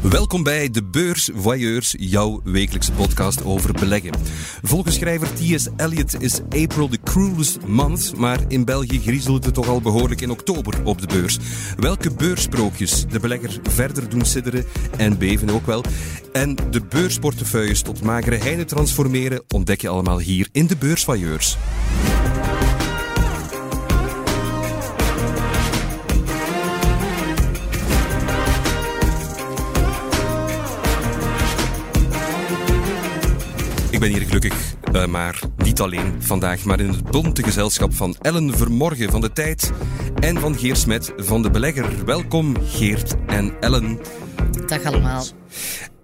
Welkom bij De Beurs Voyeurs, jouw wekelijkse podcast over beleggen. Volgens schrijver T.S. Eliot is April the cruelest month, maar in België griezelde het toch al behoorlijk in oktober op de beurs. Welke beursprookjes de belegger verder doen sidderen en beven ook wel. En de beursportefeuilles tot magere heine transformeren ontdek je allemaal hier in De Beurs Voyeurs. Ik ben hier gelukkig, uh, maar niet alleen vandaag, maar in het bonte gezelschap van Ellen Vermorgen van de Tijd en van Geert Smet van de Belegger. Welkom Geert en Ellen. Dag allemaal.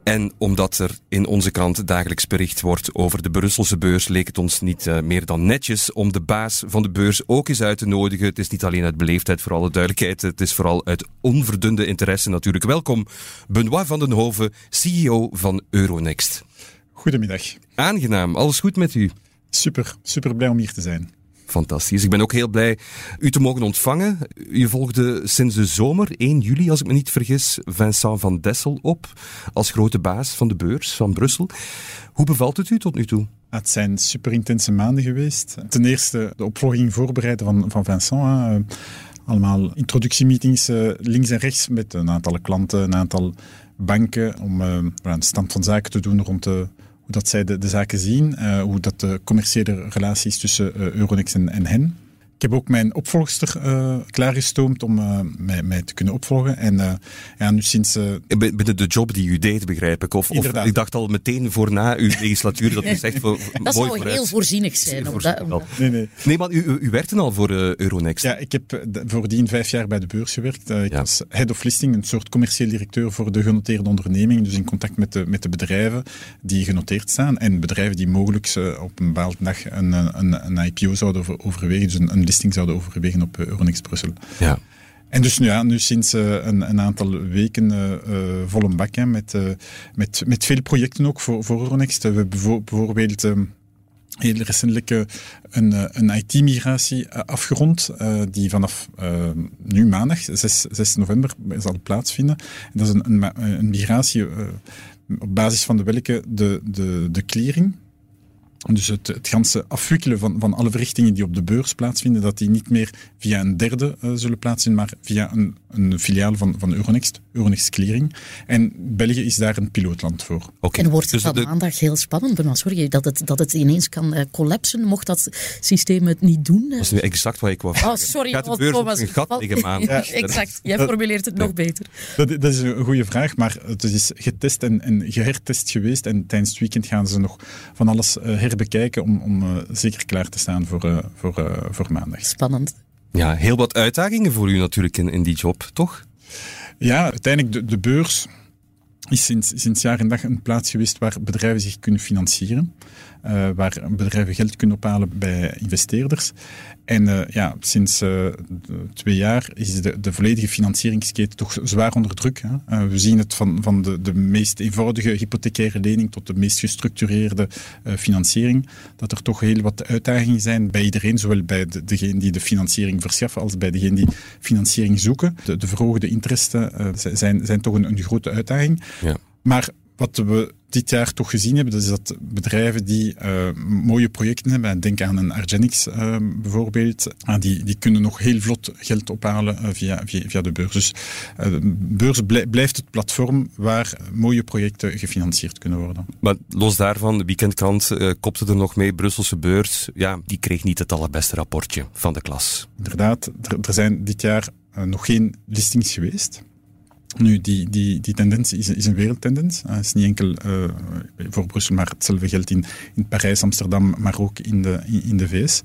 En omdat er in onze krant dagelijks bericht wordt over de Brusselse beurs, leek het ons niet uh, meer dan netjes om de baas van de beurs ook eens uit te nodigen. Het is niet alleen uit beleefdheid, voor alle duidelijkheid. Het is vooral uit onverdunde interesse natuurlijk. Welkom, Benoit van den Hoven, CEO van Euronext. Goedemiddag. Aangenaam, alles goed met u? Super, super blij om hier te zijn. Fantastisch. Ik ben ook heel blij u te mogen ontvangen. U volgde sinds de zomer, 1 juli als ik me niet vergis, Vincent van Dessel op als grote baas van de beurs van Brussel. Hoe bevalt het u tot nu toe? Het zijn super intense maanden geweest. Ten eerste de opvolging voorbereiden van, van Vincent. Hè. Allemaal introductiemeetings uh, links en rechts met een aantal klanten, een aantal banken om uh, een stand van zaken te doen rond de hoe dat zij de, de zaken zien, uh, hoe dat de commerciële relaties tussen uh, Euronext en, en hen. Ik heb ook mijn opvolgster uh, klaargestoomd om uh, mij, mij, te kunnen opvolgen. En uh, ja, nu sinds... Binnen de job die u deed, begrijp ik? Of, of ik dacht al meteen voor na uw legislatuur dat u zegt... Voor, dat zou heel voorzienig zijn. Op dat, nee, nee. nee, maar u, u werkte al voor Euronext. Ja, ik heb voordien vijf jaar bij de beurs gewerkt. ik ja. was head of listing, een soort commercieel directeur voor de genoteerde ondernemingen. Dus in contact met de, met de bedrijven die genoteerd staan. En bedrijven die mogelijk op een bepaalde dag een, een, een IPO zouden overwegen. Dus een, een listing zouden overwegen op Euronext Brussel. Ja. En dus ja, nu sinds uh, een, een, aantal weken uh, uh, vol een bak hè, met, met, met veel projecten ook voor, voor Euronext. We hebben bijvoorbeeld heel recentelijk een, een IT-migratie afgerond, die vanaf nu maandag, 6, 6 november, zal plaatsvinden. En dat is een, een, een migratie op basis van de welke de, de, de clearing dus het, het ganse afwikkelen van, van alle verrichtingen die op de beurs plaatsvinden, dat die niet meer via een derde uh, zullen plaatsvinden, maar via een, een filiaal van, van Euronext, Euronext Clearing. En België is daar een pilootland voor. Okay. En wordt het dus dan de... maandag heel spannend, Benoît? Sorry, dat het, dat het ineens kan uh, collapsen, mocht dat systeem het niet doen? Dat is nu exact wat ik wou Oh, sorry. Gaat de beurs Thomas, een gat liggen maandag? ja, exact. Jij formuleert het nog beter. Dat, dat, is een goede vraag, maar het is getest en, en gehertest geweest. En tijdens het weekend gaan ze nog van alles herbekijken om, om uh, zeker klaar te staan voor, uh, voor, uh, voor maandag. Spannend. Ja, heel wat uitdagingen voor u natuurlijk in, in die job, toch? Ja, uiteindelijk de, de beurs is sinds, sinds jaar en dag een plaats geweest waar bedrijven zich kunnen financieren. Uh, waar bedrijven geld kunnen ophalen bij investeerders. En uh, ja, sinds uh, twee jaar is de, de volledige financieringsketen toch zwaar onder druk. Hè? we zien het van, van de, de meest eenvoudige hypothecaire lening tot de meest gestructureerde financiering. Dat er toch heel wat uitdagingen zijn bij iedereen, zowel bij de, degene die de financiering verschaffen als bij degene die financiering zoeken. De, de verhoogde interesten zijn, zijn toch een, een grote uitdaging. Ja. Maar wat we dit jaar toch gezien hebben, dat is dat bedrijven die uh, mooie projecten hebben, denk aan een Argenix uh, bijvoorbeeld, uh, die, die kunnen nog heel vlot geld ophalen via, via, via, de beurs. Dus de beurs blijft het platform waar mooie projecten gefinancierd kunnen worden. Maar los daarvan, de weekendkrant kopte er nog mee, Brusselse beurs, ja, die kreeg niet het allerbeste rapportje van de klas. Inderdaad, er, er zijn dit jaar nog geen listings geweest. Nu, die, die, die tendens is, is een wereldtendens. Het is niet enkel uh, voor Brussel, maar hetzelfde geldt in, in Parijs, Amsterdam, maar ook in de, in, de VS.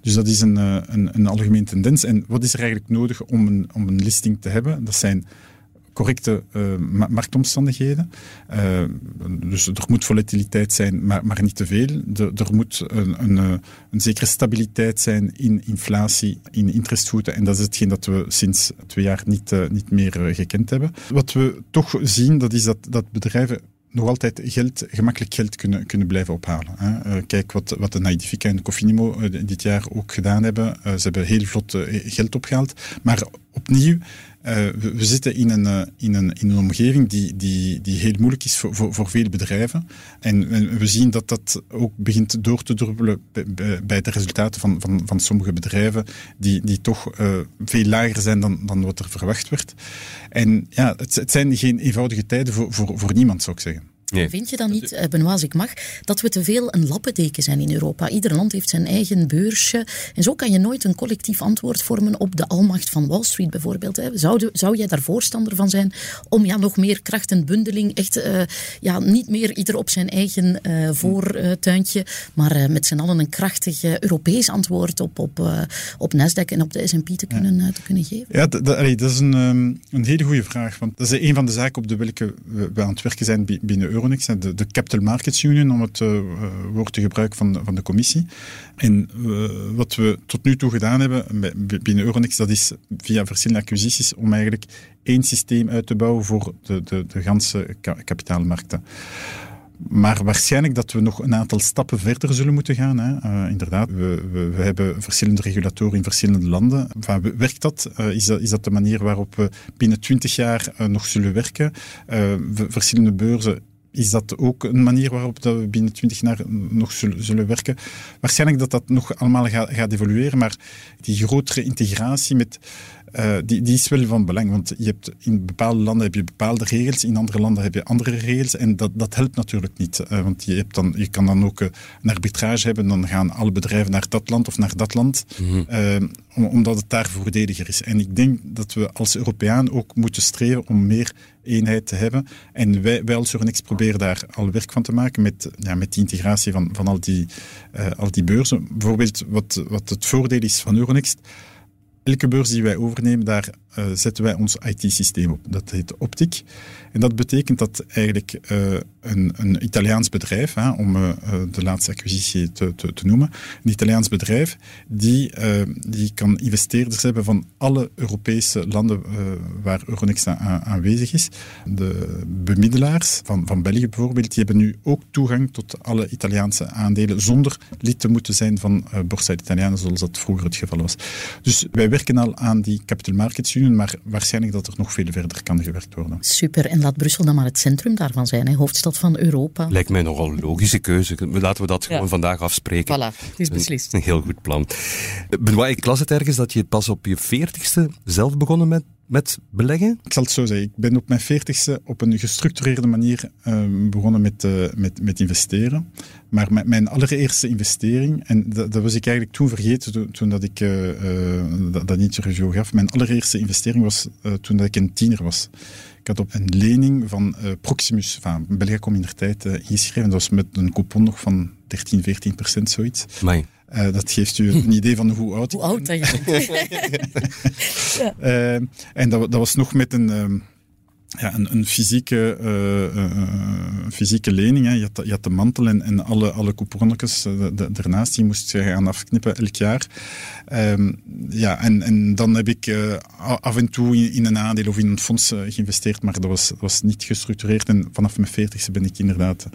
Dus dat is een, een, een algemene tendens. En wat is er eigenlijk nodig om een, om een listing te hebben? Dat zijn correcte uh, marktomstandigheden. Uh, dus er moet volatiliteit zijn, maar, maar niet te veel. De, er moet een, een, een, zekere stabiliteit zijn in inflatie, in interestvoeten. En dat is hetgeen dat we sinds twee jaar niet, niet meer gekend hebben. Wat we toch zien, dat is dat, dat bedrijven nog altijd geld, gemakkelijk geld kunnen, kunnen blijven ophalen. Hè. Kijk wat, wat de Naidifica en Cofinimo uh, dit jaar ook gedaan hebben. Ze hebben heel vlot geld opgehaald. Maar opnieuw, we, we, zitten in een, in een, in een omgeving die, die, die heel moeilijk is voor, voor, voor veel bedrijven. En, we zien dat dat ook begint door te druppelen bij, de resultaten van, van, van sommige bedrijven, die, die toch veel lager zijn dan, dan wat er verwacht werd. En ja, het, het zijn geen eenvoudige tijden voor, voor, voor niemand, zou ik zeggen. Nee. Vind je dan niet, eh, Benoit, als ik mag, dat we te veel een lappendeken zijn in Europa? Ieder land heeft zijn eigen beursje. En zo kan je nooit een collectief antwoord vormen op de almacht van Wall Street bijvoorbeeld. Zou, zou jij daar voorstander van zijn om ja, nog meer kracht en bundeling, echt uh, ja, niet meer ieder op zijn eigen uh, voortuintje, maar met z'n allen een krachtig Europees antwoord op, op, op Nasdaq en op de S&P te kunnen, te kunnen geven? Ja, dat, dat is een, um, een hele goede vraag. Want dat is een van de zaken op de welke we aan het werken zijn binnen Europa Euronext, de, de Capital Markets Union, om het uh, woord te gebruiken van, van de commissie. En uh, wat we tot nu toe gedaan hebben binnen Euronext, dat is via verschillende acquisities om eigenlijk één systeem uit te bouwen voor de, de, de ganse kapitaalmarkten. Maar waarschijnlijk dat we nog een aantal stappen verder zullen moeten gaan. Hè. Inderdaad, we, we, we, hebben verschillende regulatoren in verschillende landen. Enfin, werkt dat? Is dat? Is dat de manier waarop we binnen twintig jaar nog zullen werken? verschillende beurzen is dat ook een manier waarop dat we binnen 20 jaar nog zullen, werken. Waarschijnlijk dat dat nog allemaal gaat, gaat evolueren, maar die grotere integratie met uh, die, die is wel van belang. Want je hebt, in bepaalde landen heb je bepaalde regels, in andere landen heb je andere regels. En dat, dat helpt natuurlijk niet. Uh, want je, hebt dan, je kan dan ook uh, een arbitrage hebben. Dan gaan alle bedrijven naar dat land of naar dat land. Mm -hmm. omdat het daar voordeliger is. En ik denk dat we als Europeaan ook moeten streven om meer eenheid te hebben. En wij, wij als Euronext proberen daar al werk van te maken met, ja, met die integratie van, van al, die, al die beurzen. Bijvoorbeeld wat, wat het voordeel is van Euronext elke beurs die wij overnemen, daar uh, zetten wij ons IT-systeem op. Dat heet Optic. En dat betekent dat eigenlijk uh, een, een, Italiaans bedrijf, hè, om uh, de laatste acquisitie te, te, noemen, een Italiaans bedrijf, die, die kan investeerders hebben van alle Europese landen waar Euronext aan, aanwezig is. De bemiddelaars van, van België bijvoorbeeld, die hebben nu ook toegang tot alle Italiaanse aandelen zonder lid te moeten zijn van Borsa Italiana, zoals dat vroeger het geval was. Dus wij werken al aan die Capital Markets Maar waarschijnlijk dat er nog veel verder kan gewerkt worden. Super, en laat Brussel dan maar het centrum daarvan zijn, hè? hoofdstad van Europa. Lijkt mij nogal een logische keuze. Laten we dat gewoon vandaag afspreken. Voilà, het is beslist. Een, een heel goed plan. Benoit, ik las het ergens dat je pas op je veertigste zelf begonnen met met beleggen? Ik zal het zo zeggen. Ik ben op mijn veertigste op een gestructureerde manier uh, begonnen met, uh, met, met investeren. Maar met mijn allereerste investering, en dat, dat was ik eigenlijk toen vergeten, toen, toen dat ik uh, dat, dat interview gaf. Mijn allereerste investering was toen dat ik een tiener was. Ik had op een lening van Proximus, van Belgacom in der tijd, ingeschreven. Dat was met een coupon nog van 13, 14 procent, zoiets. Uh, dat geeft u een idee van hoe oud Hoe oud dat je ja. uh, en dat, dat, was nog met een, uh, ja, een, een fysieke, uh, fysieke lening. Hè. Je, had, je had de mantel en, en alle, alle couponnetjes daarnaast, die moest je gaan afknippen elk jaar. Ehm, ja, en, en dan heb ik af en toe in, in, een aandeel of in een fonds geïnvesteerd, maar dat was, was niet gestructureerd. En vanaf mijn veertigste ben ik inderdaad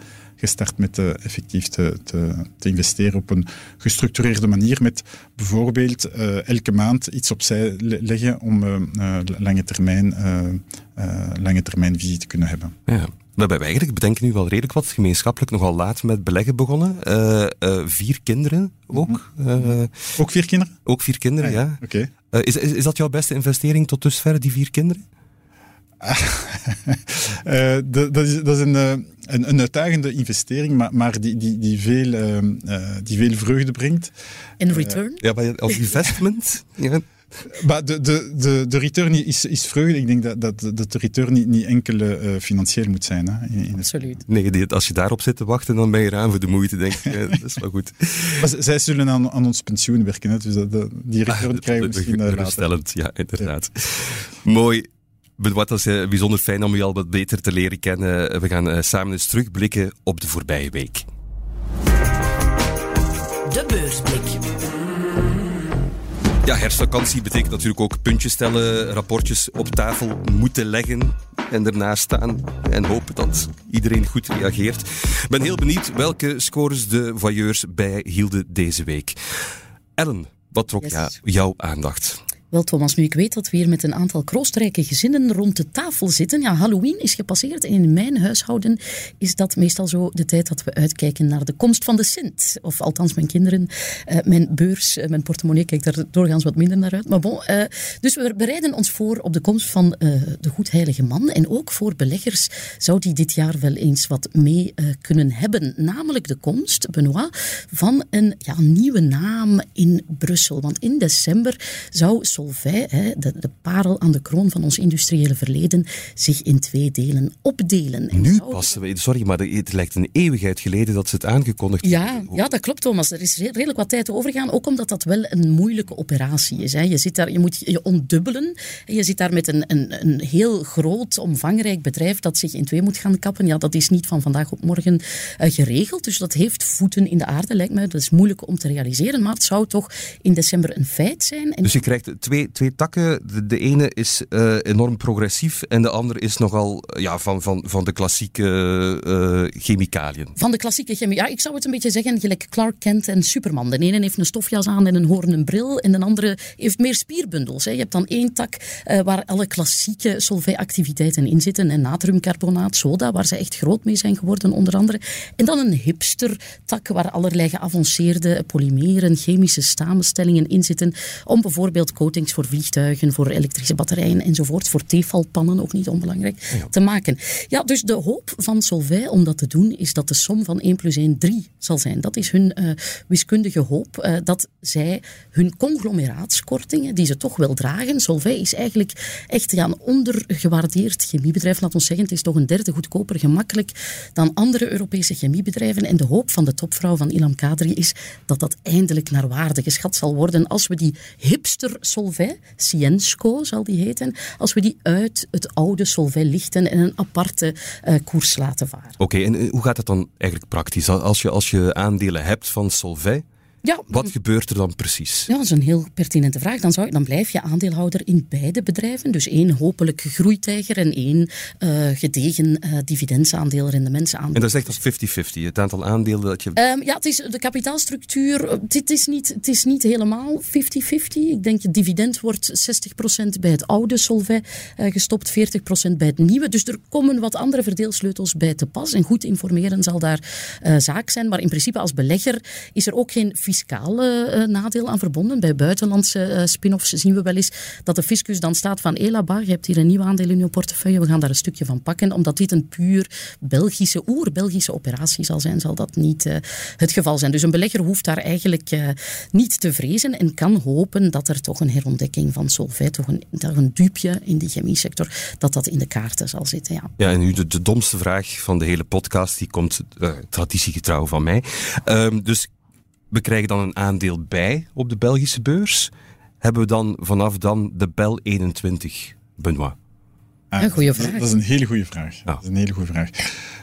gestart met uh, effectief te, te, te, investeren op een gestructureerde manier. Met bijvoorbeeld uh, elke maand iets opzij leggen om uh, lange, termijn, lange termijn visie te kunnen hebben. Ja. We hebben eigenlijk, bedenken nu wel redelijk wat, gemeenschappelijk nogal laat met beleggen begonnen. vier kinderen ook. Mm ook vier kinderen? Ook vier kinderen, ah, ja. Oké. Okay. is, is, is dat jouw beste investering tot dusver, die vier kinderen? uh, dat, is, dat is een, uh, een, een, uitdagende investering, maar, maar die, die, die, veel, uh, die veel vreugde brengt. In return? ja, maar als investment? ja. Maar de, de, de, de return is, is vreugde. Ik denk dat, dat, dat de return niet, niet enkel uh, financieel moet zijn. Hè, in, Absoluut. Nee, als je daarop zit te wachten, dan ben je eraan voor de moeite, denk ik. dat is wel goed. Maar zij zullen aan, aan ons pensioen werken, hè, dus dat, die return krijgen we misschien uh, later. ja, inderdaad. Ja. Mooi. Wat is uh, bijzonder fijn om je al wat beter te leren kennen. We gaan uh, samen eens terugblikken op de voorbije week. De beursblik. Ja, herfstvakantie betekent natuurlijk ook puntjes tellen, rapportjes op tafel moeten leggen en ernaast staan en hopen dat iedereen goed reageert. Ik ben heel benieuwd welke scores de voyeurs bijhielden deze week. Ellen, wat trok yes. jouw aandacht? Wel, Thomas, nu ik weet dat we hier met een aantal kroostrijke gezinnen rond de tafel zitten. Ja, Halloween is gepasseerd en in mijn huishouden is dat meestal zo de tijd dat we uitkijken naar de komst van de Sint. Of althans, mijn kinderen, uh, mijn beurs, uh, mijn portemonnee kijkt daar doorgaans wat minder naar uit. Maar bon, uh, dus we bereiden ons voor op de komst van de Goedheilige Man. En ook voor beleggers zou die dit jaar wel eens wat mee kunnen hebben. Namelijk de komst, Benoit, van een ja, nieuwe naam in Brussel. Want in december zou Solvay, de, de parel aan de kroon van ons industriële verleden, zich in twee delen opdelen. En nu pas, sorry, maar het lijkt een eeuwigheid geleden dat ze het aangekondigd ja, hebben. Ja, dat klopt Thomas. Er is redelijk wat tijd overgaan, ook omdat dat wel een moeilijke operatie is. Hè. Je, zit daar, je moet je ontdubbelen en je zit daar met een, een, een heel groot, omvangrijk bedrijf dat zich in twee moet gaan kappen. Ja, dat is niet van vandaag op morgen uh, geregeld, dus dat heeft voeten in de aarde, lijkt mij. Dat is moeilijk om te realiseren, maar het zou toch in december een feit zijn. En dus je krijgt twee, twee takken. De, ene is uh, enorm progressief en de andere is nogal ja, van, van, van de klassieke uh, chemicaliën. Van de klassieke chemie. Ja, ik zou het een beetje zeggen gelijk Clark Kent en Superman. De ene heeft een stofjas aan en een hoornen bril en de andere heeft meer spierbundels. Hè. Je hebt dan één tak waar alle klassieke Solvay-activiteiten in zitten en natriumcarbonaat, soda, waar ze echt groot mee zijn geworden onder andere. En dan een hipster tak waar allerlei geavanceerde polymeren, chemische samenstellingen in zitten om bijvoorbeeld coatings voor vliegtuigen, voor elektrische batterijen enzovoort, voor tefalpannen, ook niet onbelangrijk, ja. te maken. Ja, dus de hoop van Solvay om dat te doen is dat de som van 1 plus 1 3 zal zijn. Dat is hun uh, wiskundige hoop, uh, dat zij hun conglomeraatkortingen, die ze toch wel dragen, Solvay is eigenlijk echt ja, een ondergewaardeerd chemiebedrijf, laat ons zeggen, het is toch een derde goedkoper gemakkelijk dan andere Europese chemiebedrijven en de hoop van de topvrouw van Ilham Kadri is dat dat eindelijk naar waarde geschat zal worden als we die hipster Solvay, Ciensco zal die heten, als we die uit het oude Solvay lichten en een aparte uh, koers laten varen. Oké, en hoe gaat het dan eigenlijk praktisch? Als je, als je aandelen hebt van Solvay, ja, Wat gebeurt er dan precies? Ja, dat is een heel pertinente vraag. Dan, zou, dan blijf je aandeelhouder in beide bedrijven. Dus één hopelijk groeitijger en één uh, gedegen uh, dividendsaandeel, rendementsaandeel. En dat is echt 50-50, het aantal aandelen dat je... Um, ja, het is de kapitaalstructuur. Dit is niet, het is niet helemaal 50-50. Ik denk het dividend wordt 60% bij het oude Solvay uh, gestopt, 40% bij het nieuwe. Dus er komen wat andere verdeelsleutels bij te pas. En goed informeren zal daar zaak zijn. Maar in principe als belegger is er ook geen fiscale uh, nadeel aan verbonden. Bij buitenlandse uh, spin-offs zien we wel eens dat de fiscus dan staat van Elaba, je hebt hier een nieuw aandeel in je portefeuille, we gaan daar een stukje van pakken. Omdat dit een puur Belgische, oer-Belgische operatie zal zijn, zal dat niet het geval zijn. Dus een belegger hoeft daar eigenlijk niet te vrezen en kan hopen dat er toch een herontdekking van Solvay, toch een, toch een duupje in die chemiesector, dat dat in de kaarten zal zitten. Ja, ja en nu de, domste vraag van de hele podcast, die komt traditiegetrouw van mij. Um, dus we krijgen dan een aandeel bij op de Belgische beurs. Hebben we dan vanaf dan de Bel 21, Benoit? Ah, een goede vraag. Dat is een hele goede vraag. Dat is een hele goede vraag.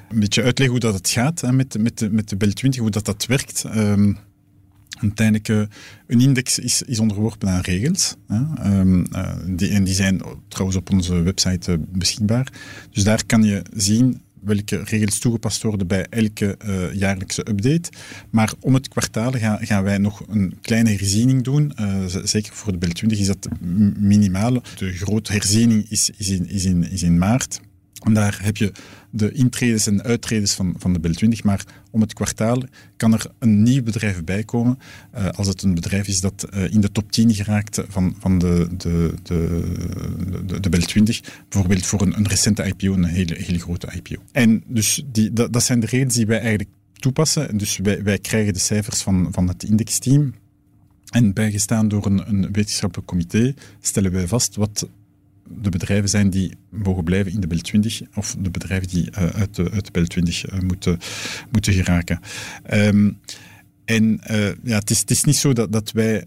Een beetje uitleggen hoe dat het gaat hè, met, met, de, met de Bel 20, hoe dat, dat werkt. Um, uiteindelijk, uh, een index is, is onderworpen aan regels. Hè. Um, uh, die, en die zijn trouwens op onze website uh, beschikbaar. Dus daar kan je zien welke regels toegepast worden bij elke uh, jaarlijkse update. Maar om het kwartaal gaan, gaan wij nog een kleine herziening doen. Uh, zeker voor de BEL 20 is dat minimaal. De grote herziening is, is, in, is, in, is in maart. En daar heb je de intredens en uittredens van, van de BEL 20. Maar om het kwartaal kan er een nieuw bedrijf bij komen. Uh, als het een bedrijf is dat uh, in de top 10 geraakt van, van de, de, de, de, de BEL 20. Bijvoorbeeld voor een, een recente IPO, een hele, hele grote IPO. En dus die, dat, dat zijn de redenen die wij eigenlijk toepassen. Dus wij, wij krijgen de cijfers van, van het indexteam. En bijgestaan door een, een wetenschappelijk comité stellen wij vast wat de bedrijven zijn die mogen blijven in de BEL 20 of de bedrijven die uh, uit, de, uit de BEL 20 uh, moeten, moeten geraken. Um, en uh, ja, het, is, het is niet zo dat, dat wij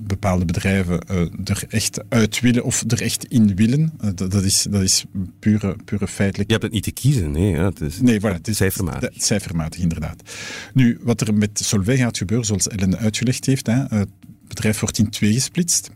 bepaalde bedrijven er echt uit willen of er echt in willen. Dat, dat, is, dat is pure, pure feitelijk. Je hebt het niet te kiezen, nee. Ja, het is, nee, voilà, het is cijfermatig. Cijfermatig, inderdaad. Nu, wat er met Solvay gaat gebeuren, zoals Ellen uitgelegd heeft, hè, het bedrijf wordt in twee gesplitst.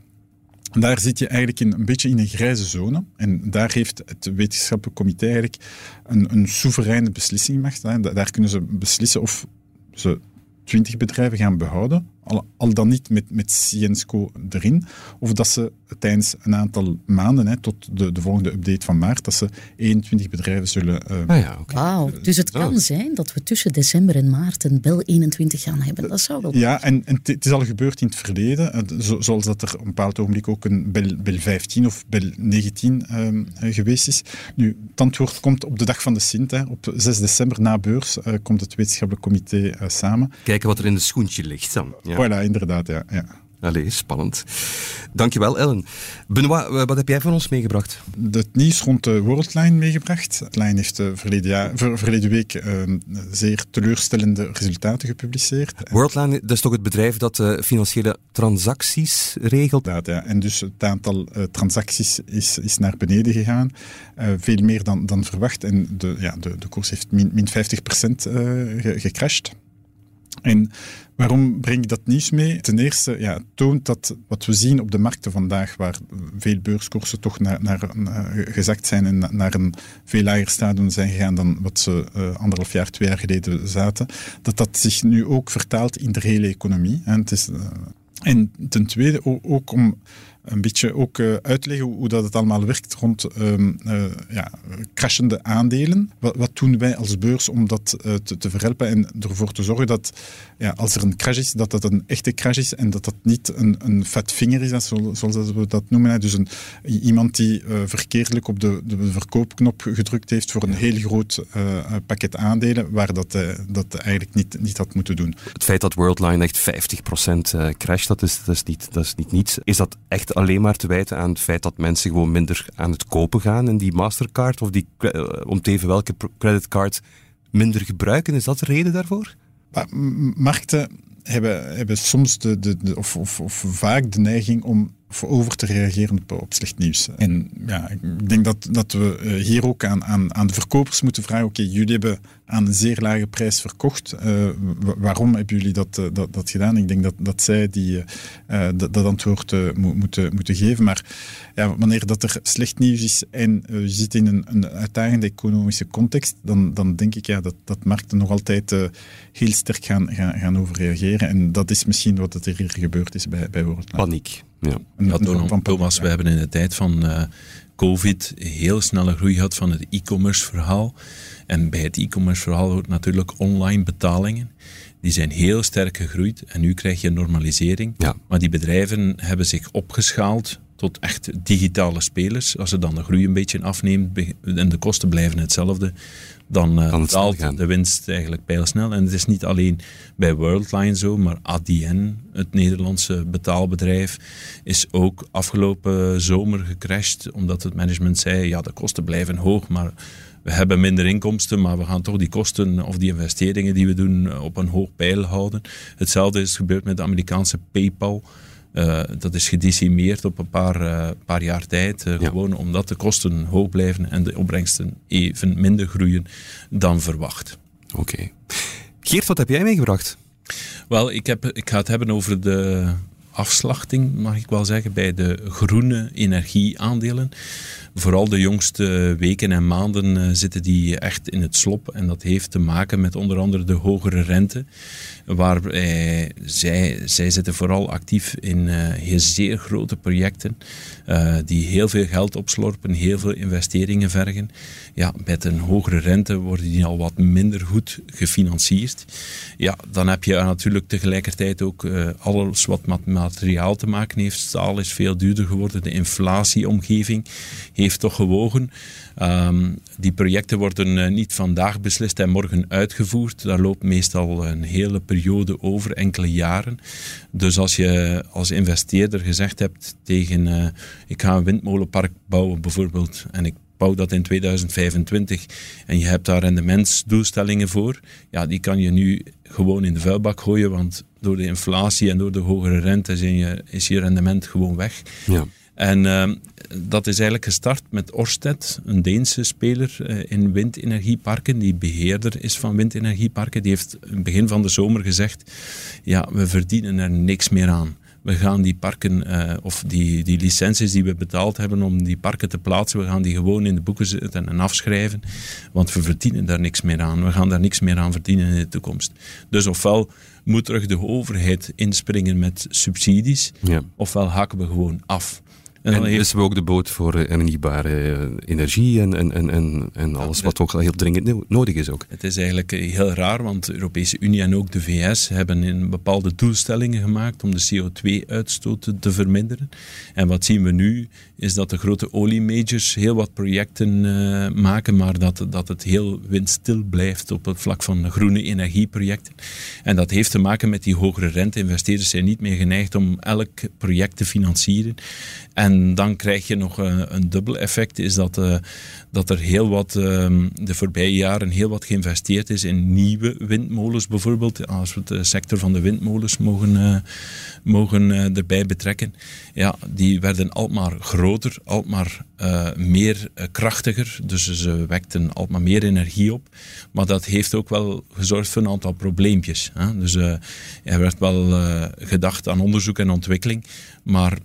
Daar zit je eigenlijk in, een beetje in een grijze zone. En daar heeft het wetenschappelijk comité eigenlijk een, een soevereine beslissingmacht. Daar kunnen ze beslissen of ze twintig bedrijven gaan behouden al, al dan niet met, met Ciensco erin, of dat ze tijdens een aantal maanden, hè, tot de, de volgende update van maart, dat ze 21 bedrijven zullen... Uh, ah ja, okay. Wauw, dus het kan oh. zijn dat we tussen december en maart een Bel 21 gaan hebben. Dat zou wel... Ja, en, en het is al gebeurd in het verleden, zoals dat er op een bepaald ogenblik ook een Bel, Bel 15 of Bel 19 uh, geweest is. Nu, het antwoord komt op de dag van de Sint, hè, op 6 december na beurs, uh, komt het wetenschappelijk comité uh, samen. Kijken wat er in de schoentje ligt dan. Ja. Voilà, inderdaad, ja. ja. Allee, spannend. Dankjewel, Ellen. Benoit, wat heb jij voor ons meegebracht? Het nieuws rond de Worldline meegebracht. Line heeft uh, verleden, jaar, ver, verleden week uh, zeer teleurstellende resultaten gepubliceerd. Worldline, dat is toch het bedrijf dat uh, financiële transacties regelt? Ja, ja. en dus het aantal transacties is, is naar beneden gegaan. veel meer dan, dan verwacht. En de, ja, de, de koers heeft min, min 50% ge, gecrashed. En waarom breng ik dat nieuws mee? Ten eerste, ja, toont dat wat we zien op de markten vandaag, waar veel beurskoersen toch naar, naar, gezakt zijn en naar een veel lager stadium zijn gegaan dan wat ze uh, anderhalf jaar, twee jaar geleden zaten, dat dat zich nu ook vertaalt in de hele economie. Het is, uh, en ten tweede ook om een beetje ook uh, uitleggen hoe, dat het allemaal werkt rond um, uh, ja, crashende aandelen. Wat, wat, doen wij als beurs om dat uh, te, te, verhelpen en ervoor te zorgen dat ja, als er een crash is, dat dat een echte crash is en dat dat niet een, een vet vinger is, zoals we dat noemen. Dus een, iemand die verkeerdelijk op de, de, verkoopknop gedrukt heeft voor een heel groot pakket aandelen, waar dat, dat eigenlijk niet, niet had moeten doen. Het feit dat Worldline echt 50% crash, dat is, dat, is niet, dat is niet niets. Is dat echt alleen maar te wijten aan het feit dat mensen gewoon minder aan het kopen gaan en die Mastercard of die, uh, om te even welke creditcard minder gebruiken. Is dat de reden daarvoor? Maar markten hebben, hebben soms de, de, of, vaak de neiging om over te reageren op, slecht nieuws. En ja, ik denk dat, dat we eh, hier ook aan, aan, aan de verkopers moeten vragen: oké, jullie hebben aan een zeer lage prijs verkocht. Uh, waarom hebben jullie dat, uh, dat, dat, gedaan? Ik denk dat, dat zij die, dat, antwoord mo moeten, moeten geven. Maar ja, wanneer dat er slecht nieuws is en je zit in een, een uitdagende economische context, dan, dan denk ik ja, dat, dat markten nog altijd heel sterk gaan, gaan, gaan overreageren. En dat is misschien wat er hier gebeurd is bij, bij Worldline. Paniek. Ja. Ja, Thomas, Thomas, we hebben in de tijd van COVID heel snelle groei gehad van het e-commerce verhaal. En bij het e-commerce verhaal hoort natuurlijk online betalingen. Die zijn heel sterk gegroeid en nu krijg je normalisering. Ja. Maar die bedrijven hebben zich opgeschaald tot echt digitale spelers. Als ze dan de groei een beetje afneemt en de kosten blijven hetzelfde, dan uh, daalt de winst eigenlijk pijlsnel. En het is niet alleen bij Worldline zo, maar ADN, het Nederlandse betaalbedrijf, is ook afgelopen zomer gecrashed, omdat het management zei, ja, de kosten blijven hoog, maar we hebben minder inkomsten, maar we gaan toch die kosten of die investeringen die we doen eh, op een hoog pijl houden. Hetzelfde is gebeurd met de Amerikaanse PayPal. Uh, dat is gedecimeerd op een paar, uh, paar jaar tijd. Uh, ja. Gewoon omdat de kosten hoog blijven en de opbrengsten even minder groeien dan verwacht. Oké. Okay. Geert, wat heb jij meegebracht? Wel, ik, heb, ik ga het hebben over de afslachting, mag ik wel zeggen, bij de groene energieaandelen. Vooral de jongste weken en maanden uh, zitten die echt in het slop. En dat heeft te maken met onder andere de hogere rente. Waar eh, zij, zij zitten vooral actief in uh, zeer grote projecten. Uh, die heel veel geld opslorpen, heel veel investeringen vergen. Ja, met een hogere rente worden die al wat minder goed gefinancierd. Ja, dan heb je natuurlijk tegelijkertijd ook alles wat met materiaal te maken heeft. Staal is veel duurder geworden. De inflatieomgeving heeft toch gewogen. Um, die projecten worden uh, niet vandaag beslist en morgen uitgevoerd. Daar loopt meestal een hele periode over, enkele jaren. Dus als je als investeerder gezegd hebt tegen uh, ik ga een windmolenpark bouwen bijvoorbeeld en ik bouw dat in 2025 en je hebt daar rendementsdoelstellingen voor, ja, die kan je nu gewoon in de vuilbak gooien, want door de inflatie en door de hogere rente is je, is je rendement gewoon weg. Ja. En uh, dat is eigenlijk gestart met Orsted, een Deense speler uh, in windenergieparken, die beheerder is van windenergieparken. Die heeft in het begin van de zomer gezegd, ja, we verdienen er niks meer aan we gaan die parken, uh, of die, die licenties die we betaald hebben om die parken te plaatsen, we gaan die gewoon in de boeken zetten en afschrijven, want we verdienen daar niks meer aan. We gaan daar niks meer aan verdienen in de toekomst. Dus ofwel moet terug de overheid inspringen met subsidies, ja. ofwel haken we gewoon af. En, en heeft... we ook de boot voor uh, hernieuwbare uh, energie en, en, en, en alles wat ook heel dringend nodig is ook. Het is eigenlijk eh, heel raar, want de Europese Unie en ook de VS hebben in bepaalde doelstellingen gemaakt om de CO2-uitstoot te verminderen. En wat zien we nu, is dat de grote oliemajors heel wat projecten uh, maken, maar dat, dat het heel windstil blijft op het vlak van groene energieprojecten. En dat heeft te maken met die hogere rente. Investeerders zijn niet meer geneigd om elk project te financieren. En dan krijg je nog een, een dubbel effect, is dat, uh, dat er heel wat, uh, de voorbije jaren heel wat geïnvesteerd is in nieuwe windmolens bijvoorbeeld. Als we de sector van de windmolens mogen, uh, mogen erbij betrekken. Ja, die werden alsmaar groter, alsmaar meer krachtiger. Dus ze wekten alsmaar meer energie op. Maar dat heeft ook wel gezorgd voor een aantal probleempjes. Hè? Dus er werd wel gedacht aan onderzoek en ontwikkeling. Maar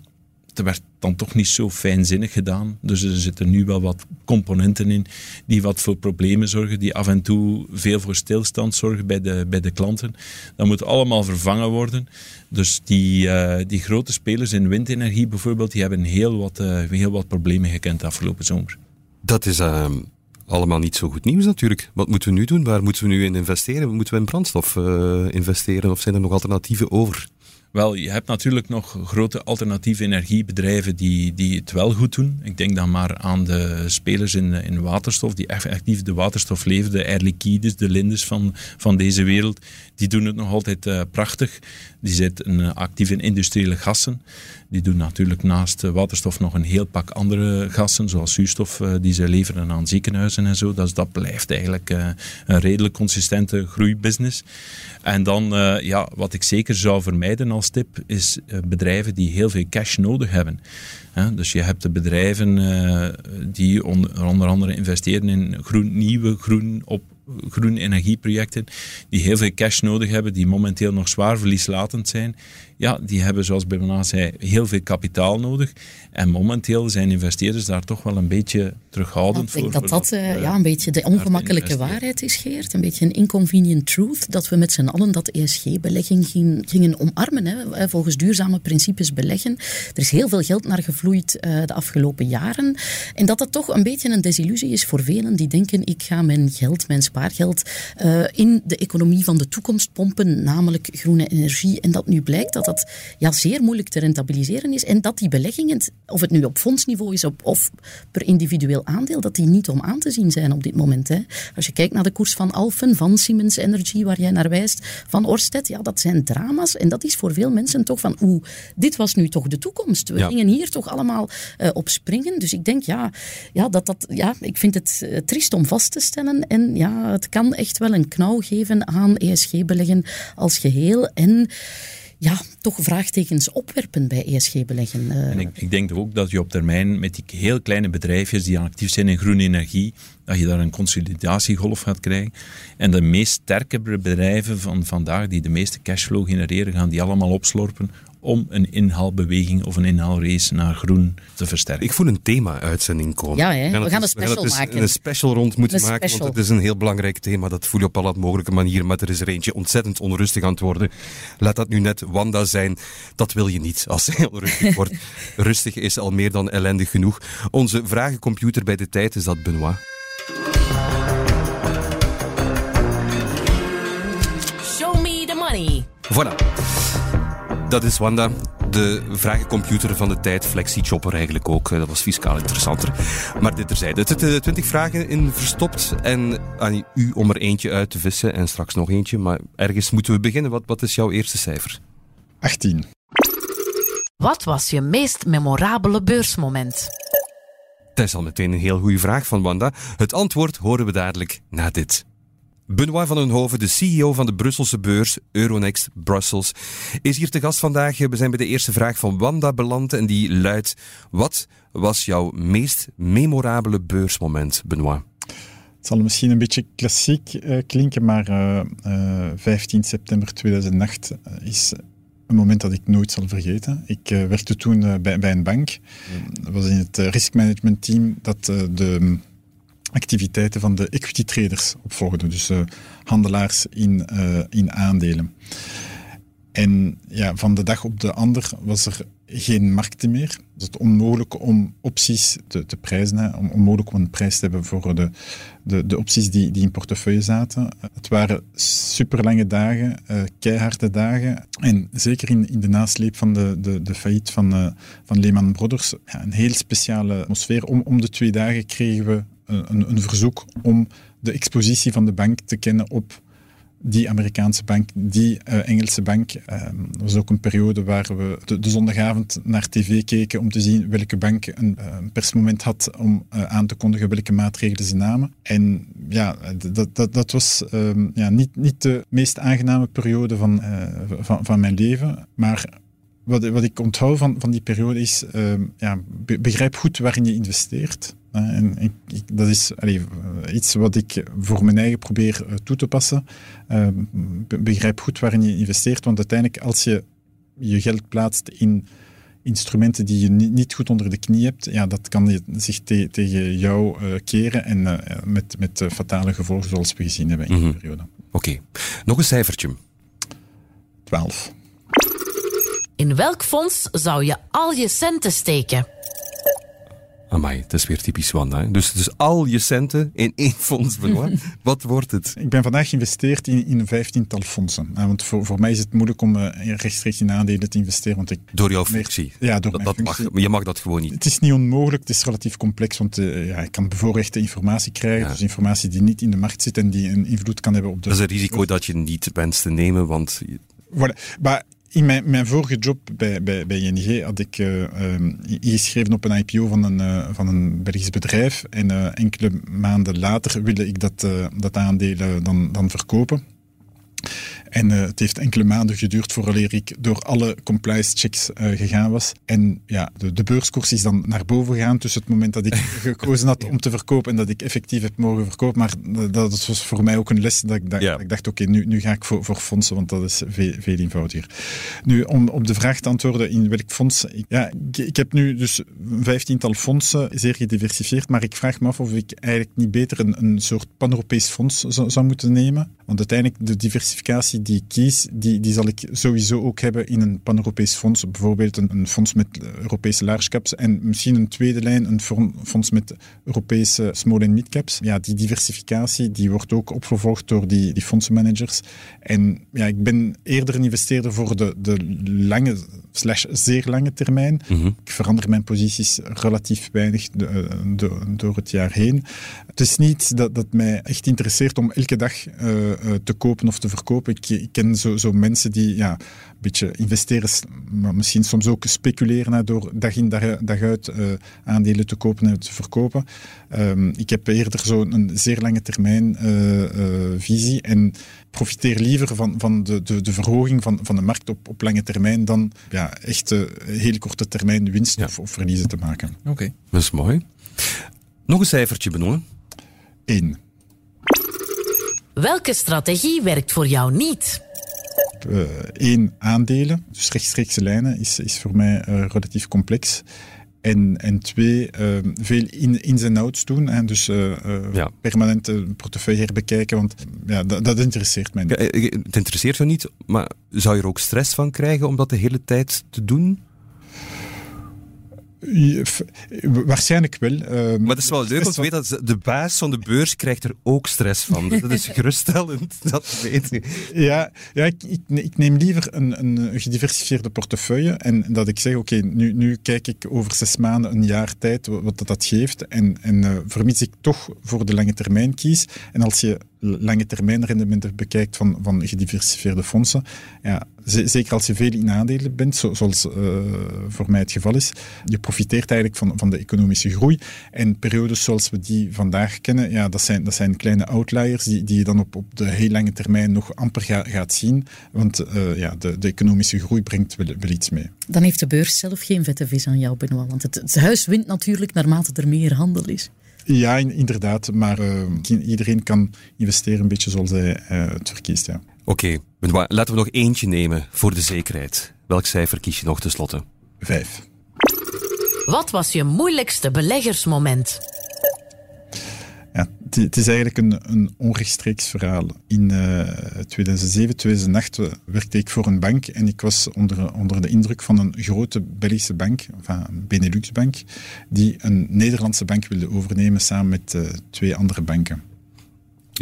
het werd dan toch niet zo fijnzinnig gedaan. Dus er zitten nu wel wat componenten in die wat voor problemen zorgen, die af en toe veel voor stilstand zorgen bij de, bij de klanten. Dat moet allemaal vervangen worden. Dus die, uh, die grote spelers in windenergie bijvoorbeeld, die hebben heel wat, uh, heel wat problemen gekend afgelopen zomer. Dat is uh, allemaal niet zo goed nieuws natuurlijk. Wat moeten we nu doen? Waar moeten we nu in investeren? Moeten we in brandstof eh, investeren of zijn er nog alternatieven over? Wel, je hebt natuurlijk nog grote alternatieve energiebedrijven die, die het wel goed doen. Ik denk dan maar aan de spelers in, in waterstof, die effectief de waterstof leveren, de Air Liquides, de Lindes van, van deze wereld. Die doen het nog altijd uh, prachtig. Die zitten uh, actief in industriële gassen. Die doen natuurlijk naast waterstof nog een heel pak andere gassen, zoals zuurstof, uh, die ze leveren aan ziekenhuizen en zo. Dus dat blijft eigenlijk een redelijk consistente groeibusiness. En dan, ja, wat ik zeker zou vermijden als tip, is bedrijven die heel veel cash nodig hebben. Dus je hebt de bedrijven die onder andere investeren in groen, nieuwe groen op groene energieprojecten die heel veel cash nodig hebben, die momenteel nog zwaar verlieslatend zijn, ja, die hebben, zoals Bernard zei, heel veel kapitaal nodig. En momenteel zijn investeerders daar toch wel een beetje terughoudend voor. Ik denk dat dat uh, ja, een beetje de ongemakkelijke waarheid is, Geert. Een beetje een inconvenient truth, dat we met z'n allen dat ESG-belegging gingen, gingen omarmen. Hè. Volgens duurzame principes beleggen. Er is heel veel geld naar gevloeid uh, de afgelopen jaren. En dat dat toch een beetje een desillusie is voor velen die denken, ik ga mijn geld, mijn spaargeld, uh, in de economie van de toekomst pompen, namelijk groene energie. En dat nu blijkt dat dat ja, zeer moeilijk te rentabiliseren is. En dat die beleggingen, of het nu op fondsniveau is op, of per individueel aandeel, dat die niet om aan te zien zijn op dit moment. Hè. Als je kijkt naar de koers van Alphen, van Siemens Energy, waar jij naar wijst, van Orsted, ja, dat zijn drama's. En dat is voor veel mensen toch van, oeh, dit was nu toch de toekomst. We gingen hier toch allemaal uh, op springen. Dus ik denk, ja, ja, dat dat, ja, ik vind het uh, triest om vast te stellen. En ja, het kan echt wel een knauw geven aan ESG-beleggen als geheel. En ja, toch vraagtekens opwerpen bij ESG-beleggen. Eh. En ik, ik, denk ook dat je op termijn met die heel kleine bedrijfjes die actief zijn in groene energie, dat je daar een consolidatiegolf gaat krijgen. En de meest sterke bedrijven van vandaag, die de meeste cashflow genereren, gaan die allemaal opslorpen om een inhaalbeweging of een inhaalrace naar groen te versterken. Ik voel een thema-uitzending komen. Ja, hè? we gaan een special we maken. Een special rond moeten maken, want het is een heel belangrijk thema. Dat voel je op alle mogelijke manieren, maar er is er eentje ontzettend onrustig aan het worden. Laat dat nu net Wanda zijn. Dat wil je niet als ze heel rustig wordt. rustig is al meer dan ellendig genoeg. Onze vragencomputer bij de tijd is dat Benoit. Show me the money. Voilà. Dat is Wanda, de vragencomputer van de tijd, flexi-chopper eigenlijk ook. Dat was fiscaal interessanter. Maar dit terzijde. Er zitten twintig vragen in verstopt en aan u om er eentje uit te vissen en straks nog eentje. Maar ergens moeten we beginnen. Wat, wat is jouw eerste cijfer? 18. Wat was je meest memorabele beursmoment? Dat is al meteen een heel goede vraag van Wanda. Het antwoord horen we dadelijk na dit. Benoit van Hoven, de CEO van de Brusselse beurs Euronext Brussels, is hier te gast vandaag. We zijn bij de eerste vraag van Wanda beland en die luidt: Wat was jouw meest memorabele beursmoment, Benoit? Het zal misschien een beetje klassiek uh, klinken, maar uh, uh, 15 september 2008 is een moment dat ik nooit zal vergeten. Ik werkte toen bij, bij, een bank. Dat was in het uh, risk management team dat de activiteiten van de equity traders opvolgde. Dus handelaars in, in aandelen. En ja, van de dag op de ander was er geen markten meer. Het is onmogelijk om opties te, te prijzen, onmogelijk om een prijs te hebben voor de, de, de opties die, die in portefeuille zaten. Het waren superlange dagen, uh, keiharde dagen. En zeker in, in de nasleep van de, de, de failliet van, van Lehman Brothers, ja, een heel speciale atmosfeer. Om, om de twee dagen kregen we een, een verzoek om de expositie van de bank te kennen op die Amerikaanse bank, die uh, Engelse bank. Dat was ook een periode waar we de, zondagavond naar tv keken om te zien welke bank een, uh, persmoment had om aan te kondigen welke maatregelen ze namen. En ja, dat was ehm, ja, niet, niet de meest aangename periode van, van, van mijn leven, maar wat, wat ik onthoud van, van die periode is, ehm, ja, begrijp goed waarin je investeert. En ik, dat is allee, iets wat ik voor mijn eigen probeer eh, toe te passen. Uh, begrijp goed waarin je investeert, want uiteindelijk als je je geld plaatst in instrumenten die je niet goed onder de knie hebt, ja, dat kan zich tegen jou uh, keren en uh, met, met fatale gevolgen zoals we gezien hebben in die mhm. periode. Oké, nog een cijfertje. 12. In welk fonds zou je al je centen steken? Amai, dat is weer typisch Wanda. Hè? Dus, dus al je centen in één fonds, Benoit. Wat wordt het? Ik ben vandaag geïnvesteerd in, in een vijftiental fondsen. Want voor, voor mij is het moeilijk om uh, rechtstreeks in aandelen te investeren. Want ik door jouw functie? ja, door dat, dat functie. Mag, je mag dat gewoon niet. Het is niet onmogelijk, het is relatief complex. Want uh, ja, ik kan bevoorrechte informatie krijgen. Dus informatie die niet in de markt zit en die een invloed kan hebben op de... Dat is een risico dat je niet wenst te nemen, want... Voilà. Maar in mijn, vorige job bij, bij, bij ING had ik uh, uh, ingeschreven op een IPO van een, uh, van een Belgisch bedrijf. En enkele maanden later wilde ik dat, dat aandeel dan, dan verkopen. En uh, het heeft enkele maanden geduurd vooraleer ik door alle compliance checks uh, gegaan was. En ja, de, de, beurskoers is dan naar boven gegaan tussen het moment dat ik gekozen had om te verkopen en dat ik effectief heb mogen verkopen. Maar dat was voor mij ook een les dat ik, dat, ja. ik dacht, oké, okay, nu, nu ga ik voor, voor fondsen, want dat is veel, veel eenvoudiger. Nu, om op de vraag te antwoorden in welk fonds... Ik, ja, ik, ik, heb nu dus een vijftiental fondsen, zeer gediversifieerd, maar ik vraag me af of ik eigenlijk niet beter een, een soort pan-Europees fonds zou, zou moeten nemen. Want uiteindelijk, de diversificatie die ik kies, die, die zal ik sowieso ook hebben in een pan-Europees fonds. Bijvoorbeeld een, een, fonds met Europese large caps en misschien een tweede lijn, een fonds met Europese small en mid caps. Ja, die diversificatie die wordt ook opgevolgd door die, die fondsenmanagers. En ja, ik ben eerder een investeerder voor de, de lange slash zeer lange termijn. Mhm. Ik verander mijn posities relatief weinig door het jaar heen. Het is niet dat, dat mij echt interesseert om elke dag uh, te kopen of te verkopen. Ik, ik ken zo, zo, mensen die ja, een beetje investeren, maar misschien soms ook speculeren door dag in dag, dag uit uh, aandelen te kopen en te verkopen. Um, ik heb eerder zo'n een zeer lange termijn visie en profiteer liever van, van de, de, de verhoging van, van de markt op, op lange termijn dan ja, echt hele korte termijn winst ja. of, of, verliezen te maken. Oké, okay. dat is mooi. Nog een cijfertje benoemen. 1. Welke strategie werkt voor jou niet? Eén, uh, aandelen, dus rechtstreekse lijnen, is, is voor mij uh, relatief complex. En, en twee, uh, veel in, ins en outs doen. En dus uh, ja. permanent een portefeuille herbekijken. Want ja, dat, dat interesseert mij niet. Ja, het interesseert jou niet, maar zou je er ook stress van krijgen om dat de hele tijd te doen? Waarschijnlijk wel. Uh, maar het is wel leuk om te weten dat de baas van de beurs krijgt er ook stress van. dat is geruststellend, dat weet je. Ja, ja ik, ik, ik, neem liever een, een gediversifieerde portefeuille en dat ik zeg, oké, okay, nu, nu kijk ik over zes maanden, een jaar tijd, wat dat, dat geeft. En, en uh, vermits ik toch voor de lange termijn kies. En als je lange termijn rendementen bekijkt van, van gediversifieerde fondsen, ja, zeker als je veel in aandelen bent, zoals uh, voor mij het geval is, je profiteert eigenlijk van, van de economische groei. En periodes zoals we die vandaag kennen, ja, dat, zijn, dat zijn kleine outliers die, die je dan op, op de heel lange termijn nog amper ga, gaat zien. Want uh, ja, de, de economische groei brengt wel, iets mee. Dan heeft de beurs zelf geen vette vis aan jou, Benoit. Want het huis wint natuurlijk naarmate er meer handel is. Ja, inderdaad. Maar uh, iedereen kan investeren een beetje zoals hij uh, het verkiest. Ja. Oké, okay. laten we nog eentje nemen voor de zekerheid. Welk cijfer kies je nog tenslotte? Vijf. Wat was je moeilijkste beleggersmoment? Ja, het, is eigenlijk een, een onrechtstreeks verhaal. In eh 2007, 2008 werkte ik voor een bank en ik was onder, onder de indruk van een grote Belgische bank, enfin, een Benelux-bank, die een Nederlandse bank wilde overnemen samen met eh, twee andere banken.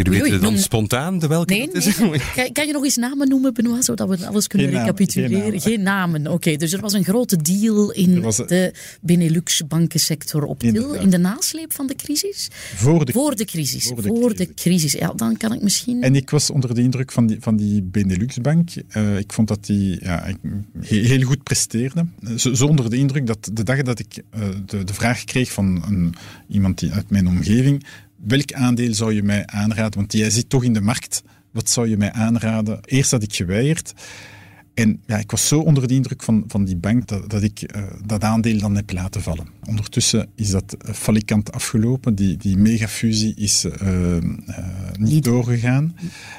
Jullie oei, weten dan noem- spontaan de welke Nee, het is? nee. Kan, kan je nog eens namen noemen, Benoit, zodat we alles kunnen Geen namen, recapituleren? geen namen. Oké, dus er was een grote deal in een- de Benelux-bankensector op til in de nasleep van de crisis? Voor de, Voor de crisis. Voor Voor de crisis. Ja, dan kan ik misschien... En ik was onder de indruk van die, van die Benelux-bank. Eh, ik vond dat die ja, heel, goed presteerde. Zo, zo onder de indruk dat de dag dat ik eh, de, de vraag kreeg van een, iemand die, uit mijn omgeving, welk aandeel zou je mij aanraden? Want jij zit toch in de markt. Wat zou je mij aanraden? Eerst had ik geweigerd. En ja, ik was zo onder de indruk van, van die bank dat, dat ik eh, dat aandeel dan heb laten vallen. Ondertussen is dat eh, falikant afgelopen. Die, die megafusie is eh, niet doorgegaan.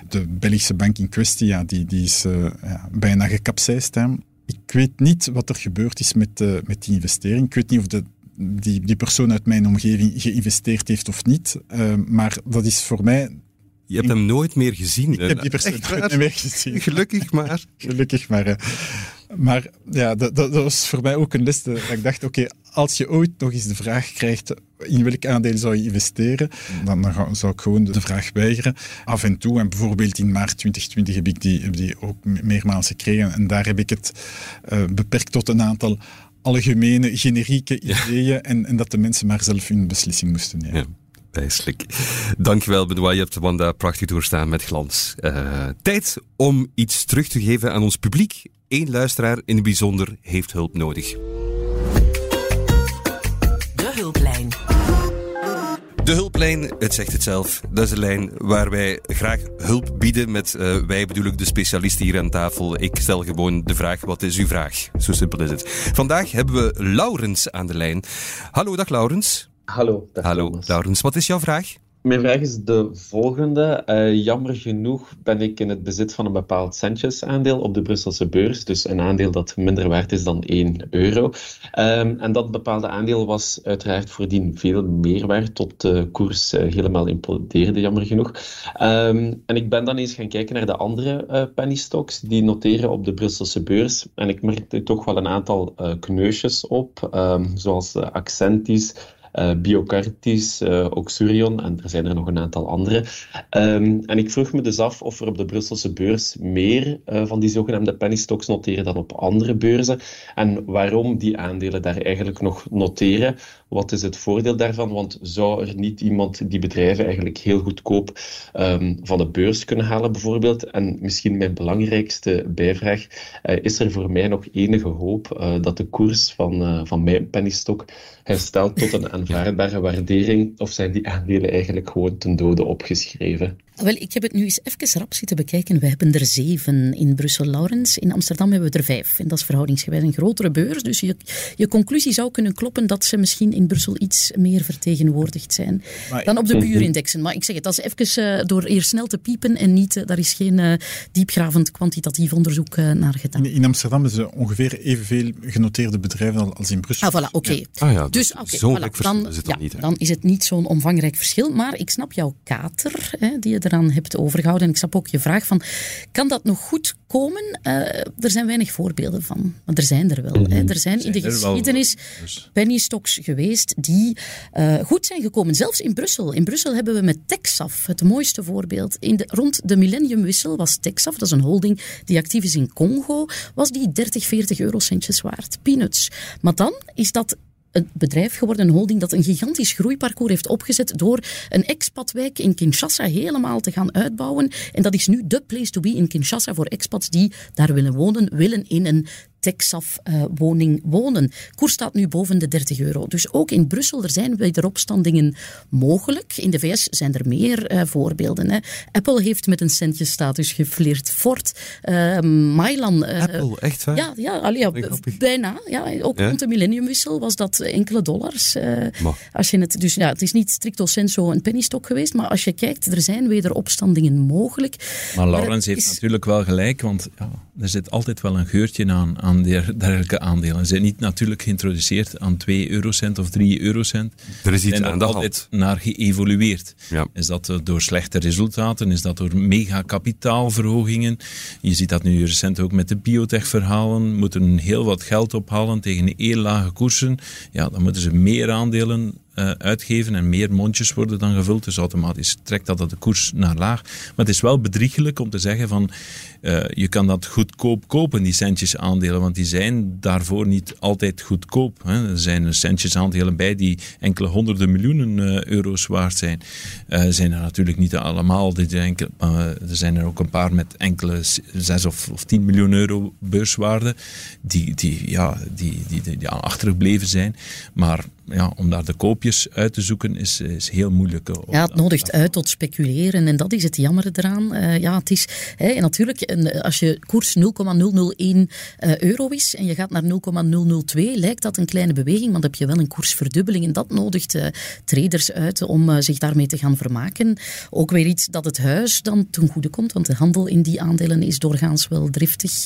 De Belgische bank in kwestie ja, die, die is ja, bijna gekapseist. hè. Ik weet niet wat er gebeurd is met, met die investering. Ik weet niet of de, die, die persoon uit mijn omgeving geïnvesteerd heeft of niet. Eh, maar dat is voor mij... Je hebt hem nooit meer gezien. Ik heb die persoon Echt nooit meer gezien. Gelukkig maar. Gelukkig maar. hè. Maar ja, dat, dat, dat was voor mij ook een les. Dat ik dacht, oké, als je ooit nog eens de vraag krijgt in welk aandeel zou je investeren, dan, dan ga- zou ik gewoon de vraag weigeren. Af en toe, en bijvoorbeeld in maart 2020 heb ik die, heb die ook me- meermaals gekregen. En daar heb ik het eh, beperkt tot een aantal algemene, generieke ideeën en, en dat de mensen maar zelf hun beslissing moesten nemen. Ja. Wijselijk. Dankjewel, Benoit. Je hebt Wanda prachtig doorstaan met glans. Eh, tijd om iets terug te geven aan ons publiek. Eén luisteraar in het bijzonder heeft hulp nodig. De hulplijn. De hulplijn, het zegt het zelf, dat is een lijn waar wij graag hulp bieden met, eh, wij bedoel ik de specialisten hier aan tafel. Ik stel gewoon de vraag, wat is uw vraag? Zo simpel is het. Vandaag hebben we Laurens aan de lijn. Hallo, dag Laurens. Hallo, dag Hallo. Laurens. Wat is jouw vraag? Mijn vraag is de volgende. Eh, jammer genoeg ben ik in het bezit van een bepaald centjesaandeel op de Brusselse beurs. Dus een aandeel dat minder waard is dan 1 euro. Ehm, en dat bepaalde aandeel was uiteraard voordien veel meer waard, tot de koers eh, helemaal implodeerde, jammer genoeg. Ehm, en ik ben dan eens gaan kijken naar de andere eh penny stocks die noteren op de Brusselse beurs. En ik merkte toch wel een aantal kneusjes op, ehm, zoals Accentis. Eh Biocartis, eh Oxurion en er zijn er nog een aantal andere. Ehm, en ik vroeg me dus af of er op de Brusselse beurs meer eh, van die zogenaamde penny stocks noteren dan op andere beurzen. En waarom die aandelen daar eigenlijk nog noteren. Wat is het voordeel daarvan? Want zou er niet iemand die bedrijven eigenlijk heel goedkoop ehm, van de beurs kunnen halen, bijvoorbeeld? En misschien mijn belangrijkste bijvraag: eh, is er voor mij nog enige hoop eh, dat de koers van, eh, van mijn pennystock herstelt tot een aanvaardbare waardering? Of zijn die aandelen eigenlijk gewoon ten dode opgeschreven? Wel, ik heb het nu eens even rap zitten bekijken. We hebben er zeven in Brussel, Laurens. In Amsterdam hebben we er vijf. En dat is verhoudingsgewijs een grotere beurs. Dus je, je conclusie zou kunnen kloppen dat ze misschien in Brussel iets meer vertegenwoordigd zijn Maar- dan op de buurindexen. Maar ik zeg het, dat is even eh, door hier snel te piepen en niet, eh, daar is geen eh, diepgravend kwantitatief onderzoek eh, naar gedaan. In, in Amsterdam is er ongeveer evenveel genoteerde bedrijven als in Brussel. Ah, voilà, oké. Ah ja, dus oké, zo'n voilà, dan, is het ja, niet, hè? dan is het niet zo'n omvangrijk verschil. Maar ik snap jouw kater, hè, die je eraan hebt overgehouden. En ik snap ook je vraag van, kan dat nog goed komen? Eh, er zijn weinig voorbeelden van, maar er zijn er wel. Hè. Er zijn in de geschiedenis dus. penny stocks geweest die eh, goed zijn gekomen. Zelfs in Brussel. In Brussel hebben we met Texaf het mooiste voorbeeld. In de, rond de millenniumwissel was Texaf, dat is een holding die actief is in Congo, was die 30, 40 eurocentjes waard. Peanuts. Maar dan is dat een bedrijf geworden, een holding dat een gigantisch groeiparcours heeft opgezet door een expatwijk in Kinshasa helemaal te gaan uitbouwen. En dat is nu de place to be in Kinshasa voor expats die daar willen wonen, willen in een Texaf-woning wonen. Koers staat nu boven de 30 euro. Dus ook in Brussel, er zijn wederopstandingen mogelijk. In de VS zijn er meer eh, voorbeelden. Hè. Apple heeft met een centje-status geflirt. Ford, eh Mylan... eh, Apple, echt waar? ja, ja, allee, ja, bijna. Ja, ook Ja? rond de millenniumwissel was dat enkele dollars. eh, als je het, dus ja, het is niet stricto sensu een pennystock geweest, maar als je kijkt, er zijn wederopstandingen mogelijk. Maar Laurens heeft is- natuurlijk wel gelijk, want ja, er zit altijd wel een geurtje aan, aan aan dergelijke aandelen. Ze zijn niet natuurlijk geïntroduceerd aan 2 eurocent of 3 eurocent. Er is iets zijn aan de altijd hand. naar geëvolueerd. Ja. Is dat eh, door slechte resultaten? Is dat door mega kapitaalverhogingen? Je ziet dat nu recent ook met de biotech-verhalen. Moeten heel wat geld ophalen tegen heel lage koersen. Ja, dan moeten ze meer aandelen uitgeven en meer mondjes worden dan gevuld. Dus automatisch trekt dat de koers naar laag. Maar het is wel bedriegelijk om te zeggen van eh, je kan dat goedkoop kopen, die centjes aandelen, want die zijn daarvoor niet altijd goedkoop. Hè. Er zijn centjes aandelen bij die enkele honderden miljoenen eh, euro's waard zijn. Eh zijn er natuurlijk niet allemaal. Eh, er zijn er ook een paar met enkele 6 of, of 10 miljoen euro beurswaarde die, die, ja, die, die, die, die achtergebleven zijn. Maar ja, om daar de koopjes uit te zoeken is, is heel moeilijk. eh, Ja, het nodigt uit tot speculeren en dat is het jammer eraan. Eh, ja, het is, hè, en natuurlijk, een- als je koers 0,001 eh, euro is en je gaat naar 0,002, lijkt dat een kleine beweging, maar dan heb je wel een koersverdubbeling en dat nodigt traders uit om zich daarmee te gaan vermaken. Ook weer iets dat het huis dan ten goede komt, want de handel in die aandelen is doorgaans wel driftig,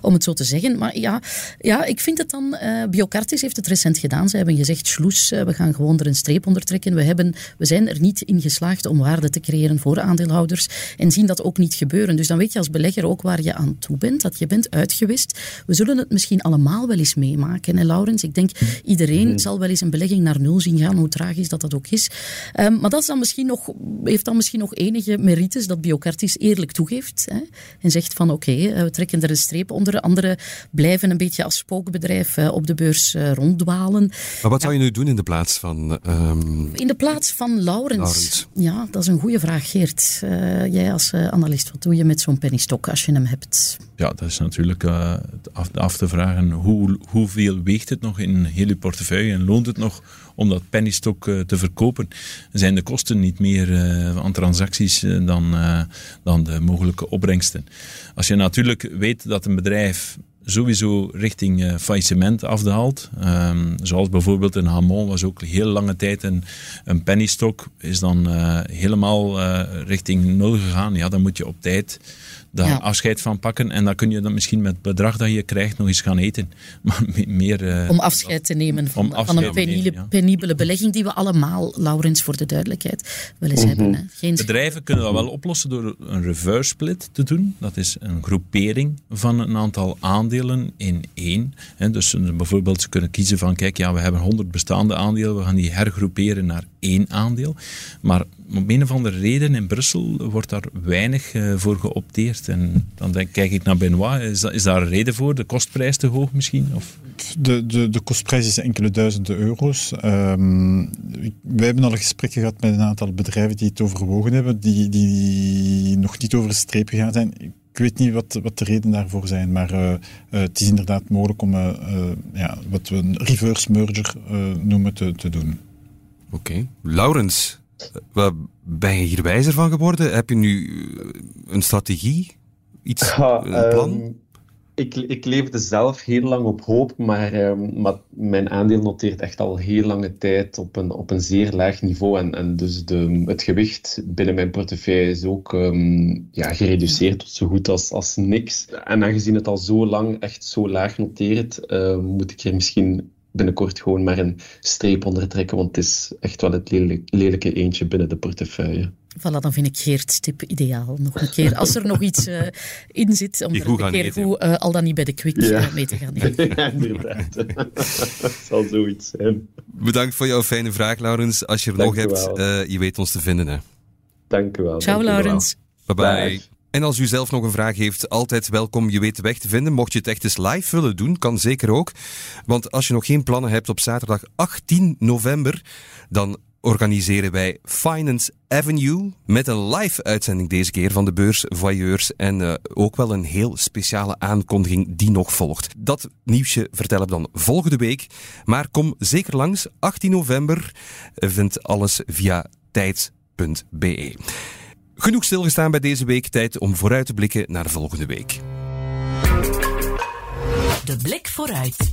om het zo te zeggen. Maar ja, ja ik vind het dan, Biocartis heeft het recent gedaan. Ze hebben gezegd, sloes, eh, we gaan gewoon er een streep onder trekken. We, hebben, we zijn er niet in geslaagd om waarde te creëren voor aandeelhouders en zien dat ook niet gebeuren. Dus dan weet je als belegger ook waar je aan toe bent, dat je bent uitgewist. We zullen het misschien allemaal wel eens meemaken, hè, Laurens? Ik denk, iedereen zal wel eens een belegging naar nul zien gaan, hoe tragisch dat dat ook is. Ehm, maar dat is dan misschien nog, heeft dan misschien nog enige merites dat Biocartis eerlijk toegeeft hè, en zegt van oké, eh, we trekken er een streep onder. Anderen blijven een beetje als spookbedrijf eh, op de beurs ronddwalen. Maar wat zou je nu doen in de plaats van... ehm, In de plaats van Laurens. Laurens. Ja, dat is een goede vraag, Geert. Eh, jij als eh, analist, wat doe je met zo'n pennystok als je hem hebt? Ja, dat is natuurlijk eh, af, af te vragen hoe, hoeveel weegt het nog in heel je portefeuille en loont het nog om dat pennystok te verkopen? Zijn de kosten niet meer eh, aan transacties dan, eh, dan de mogelijke opbrengsten? Als je natuurlijk weet dat een bedrijf sowieso richting eh, faillissement afdaalt. Ehm, zoals bijvoorbeeld een Hamon was ook heel lange tijd een, een pennystok, is dan eh, helemaal eh, richting nul gegaan. Ja, dan moet je op tijd daar Ja. afscheid van pakken en dan kun je dan misschien met het bedrag dat je krijgt nog eens gaan eten. Maar me- meer... eh, Om afscheid te nemen van, van een penibele, ja. penibele belegging die we allemaal, Laurens, voor de duidelijkheid, wel eens hebben. Hè. Geen Bedrijven kunnen dat wel oplossen door een reverse split te doen. Dat is een groepering van een aantal aandelen in één. Hè, Dus ze- bijvoorbeeld ze kunnen kiezen van, kijk, ja, we hebben 100 bestaande aandelen, we gaan die hergroeperen naar één aandeel. Maar om een of andere reden in Brussel wordt daar weinig eh, voor geopteerd. En dan denk, kijk ik naar Benoit, is, dat, is daar een reden voor? De kostprijs te hoog misschien? Of? De, de, de kostprijs is enkele duizenden euro's. Ehm, ik- wij hebben al gesprekken gehad met een aantal bedrijven die het overwogen hebben, die, die nog niet over de streep gegaan zijn. Ik weet niet wat, wat de redenen daarvoor zijn, maar eh, eh, het is inderdaad mogelijk om ja, wat we een reverse merger eh, noemen te, te doen. Oké. Laurens, ben je hier wijzer van geworden? Heb je nu eh, een strategie? Iets, Ja, een plan? ehm, ik, ik leefde zelf heel lang op hoop, maar, ehm, maar mijn aandeel noteert echt al heel lange tijd op een, op een zeer laag niveau. En, en dus de, het gewicht binnen mijn portefeuille is ook ehm, ja, gereduceerd tot zo goed als, als niks. En aangezien het al zo lang echt zo laag noteert, moet ik er misschien binnenkort gewoon maar een streep onder trekken, want het is echt wel het lelijk- lelijke eentje binnen de portefeuille. Voilà, dan vind ik Geert tip ideaal. Nog een keer, als er nog iets eh, in zit, om er een keer eten. goed, eh, al dan niet bij de kwik Ja. eh, mee te gaan nemen. Ja, inderdaad. Het zal zoiets zijn. Bedankt voor jouw fijne vraag, Laurens. Als je er Dank nog hebt, eh, je weet ons te vinden. Hè. Dank u wel. Ciao. Laurens. Bye bye. Dag. En als u zelf nog een vraag heeft, altijd welkom je weet weg te vinden. Mocht je het echt eens live willen doen, kan zeker ook. Want als je nog geen plannen hebt op zaterdag 18 november, dan organiseren wij Finance Avenue met een live uitzending deze keer van de beurs Voyeurs en eh, ook wel een heel speciale aankondiging die nog volgt. Dat nieuwsje vertellen we dan volgende week, maar kom zeker langs. 18 november vindt alles via tijd.be. Genoeg stilgestaan bij deze week. Tijd om vooruit te blikken naar volgende week. De blik vooruit.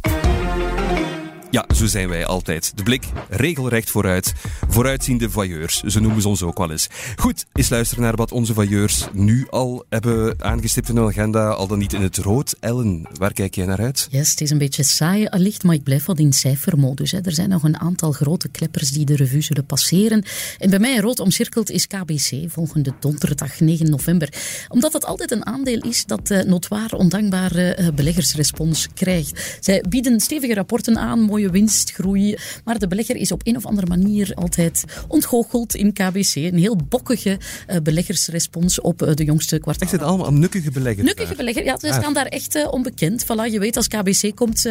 Ja, zo zijn wij altijd. De blik regelrecht vooruit. Vooruitziende voyeurs, zo noemen ze ons ook wel eens. Goed, eens luisteren naar wat onze voyeurs nu al hebben aangestipt in hun agenda, al dan niet in het rood. Ellen, waar kijk jij naar uit? Yes, het is een beetje saai allicht, maar ik blijf wat in cijfermodus. Hè. Er zijn nog een aantal grote kleppers die de revue zullen passeren. En bij mij rood omcirkeld is KBC, volgende donderdag 9 november. Omdat het altijd een aandeel is dat uh, notwaar ondankbare uh, beleggersrespons krijgt. Zij bieden stevige rapporten aan, mooie winstgroei. Maar de belegger is op een of andere manier altijd ontgoocheld in KBC. Een heel bokkige uh, beleggersrespons op uh, de jongste kwartaal. Echt het allemaal nukkige beleggers? Nukkige belegger, ja. Ze ah. staan daar echt uh, onbekend. Voilà, je weet, als KBC komt,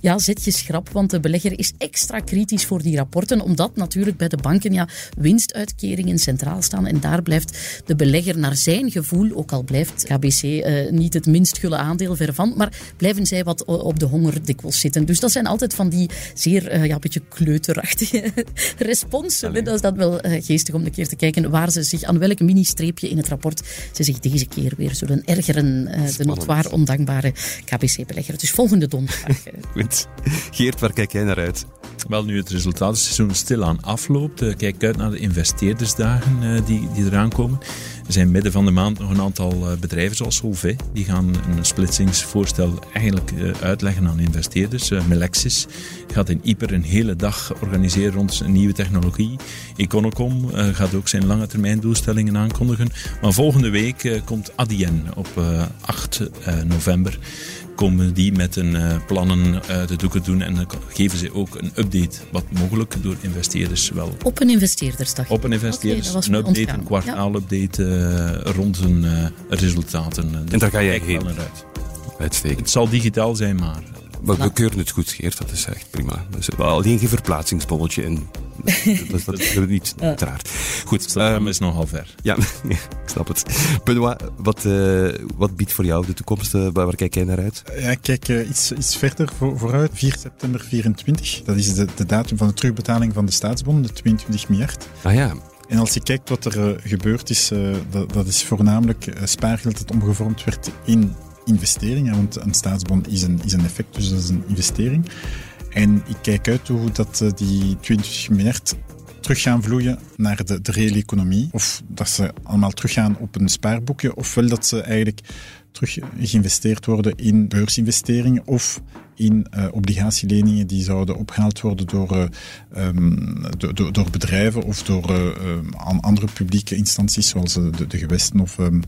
ja, zet je schrap. Want de belegger is extra kritisch voor die rapporten. Omdat natuurlijk bij de banken ja, winstuitkeringen centraal staan. En daar blijft de belegger naar zijn gevoel, ook al blijft KBC niet het minst gulle aandeel ver van, maar blijven zij wat op de honger dikwijls zitten. Dus dat zijn altijd van die zeer uh, ja, een beetje kleuterachtige responsen. Dat is dat wel uh, geestig om een keer te kijken waar ze zich, aan welk mini-streepje in het rapport ze zich deze keer weer zullen ergeren. Uh, de notwaar ondankbare KBC-belegger. Dus volgende donderdag. Goed. Geert, waar kijk jij naar uit? Wel, nu het resultatenseizoen stilaan afloopt, kijk uit naar de investeerdersdagen die, die eraan komen. Er zijn midden van de maand nog een aantal bedrijven zoals Solvay. Die gaan een splitsingsvoorstel eigenlijk uitleggen aan investeerders. Melexis gaat in Ieper een hele dag organiseren rond een nieuwe technologie. Econocom gaat ook zijn lange termijn doelstellingen aankondigen. Maar volgende week komt Adyen op uh, 8 november. Komen die met een plannen de doeken doen en dan geven ze ook een update, wat mogelijk door investeerders wel. Op een investeerdersdag? Op een investeerders, okay, een update, ontgaan. een kwartaalupdate rond hun resultaten. en daar ga jij heen? Uit. Uitstekend. Het zal digitaal zijn, maar maar we keuren het goed, Geert. Dat is echt prima. Zit alleen geen verplaatsingsbolletje in. dat, dat, is niet, uiteraard. Goed. Um, is nogal ver. Ja, ik snap het. Benoit, wat, uh, wat biedt voor jou de toekomst? Uh, waar kijk jij naar uit? Ja, ik kijk uh, iets, iets verder voor, vooruit. 4 september 24. Dat is de, de datum van de terugbetaling van de staatsbond, de 22 miljard. Ah ja. En als je kijkt wat er gebeurd is, dat, dat, is voornamelijk spaargeld dat omgevormd werd in investering, want een staatsbond is een, is een effect, dus dat is een investering. En ik kijk uit hoe dat eh, die 20 miljard terug gaan vloeien naar de, reële economie. Of dat ze allemaal teruggaan op een spaarboekje, ofwel dat ze eigenlijk terug geïnvesteerd worden in beursinvesteringen of in uh, obligatieleningen die zouden opgehaald worden door, um, do, door bedrijven of door uh, andere publieke instanties zoals de, de gewesten of um,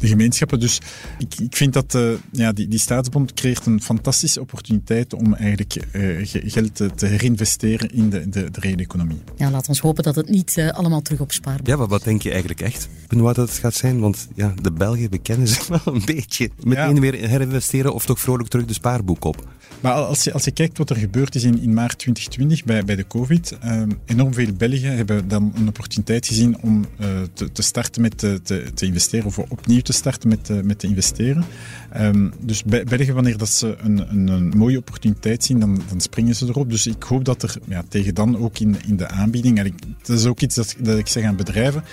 de gemeenschappen. Dus ik, ik vind dat uh, ja, die, die staatsbond creëert een fantastische opportuniteit om eigenlijk uh, geld te, te, herinvesteren in de, de, de reële economie. Ja, laat ons hopen dat het niet uh, allemaal terug op spaarboek. Ja, maar wat denk je eigenlijk echt, wat dat het gaat zijn? Want ja, de Belgen bekennen zich wel een beetje. Meteen ja. weer herinvesteren of toch vrolijk terug de spaarboek op. Maar als je, als je kijkt wat er gebeurd is in, maart 2020 bij, bij de COVID, um, enorm veel Belgen hebben dan een opportuniteit gezien om uh, te, te, starten met te, te, te, investeren of opnieuw te starten met, uh, met te investeren. Um, dus bij Belgen, wanneer dat ze een, een, een, mooie opportuniteit zien, dan, dan springen ze erop. Dus ik hoop dat er ja, tegen dan ook in, in de aanbieding, en dat is ook iets dat ik zeg aan bedrijven,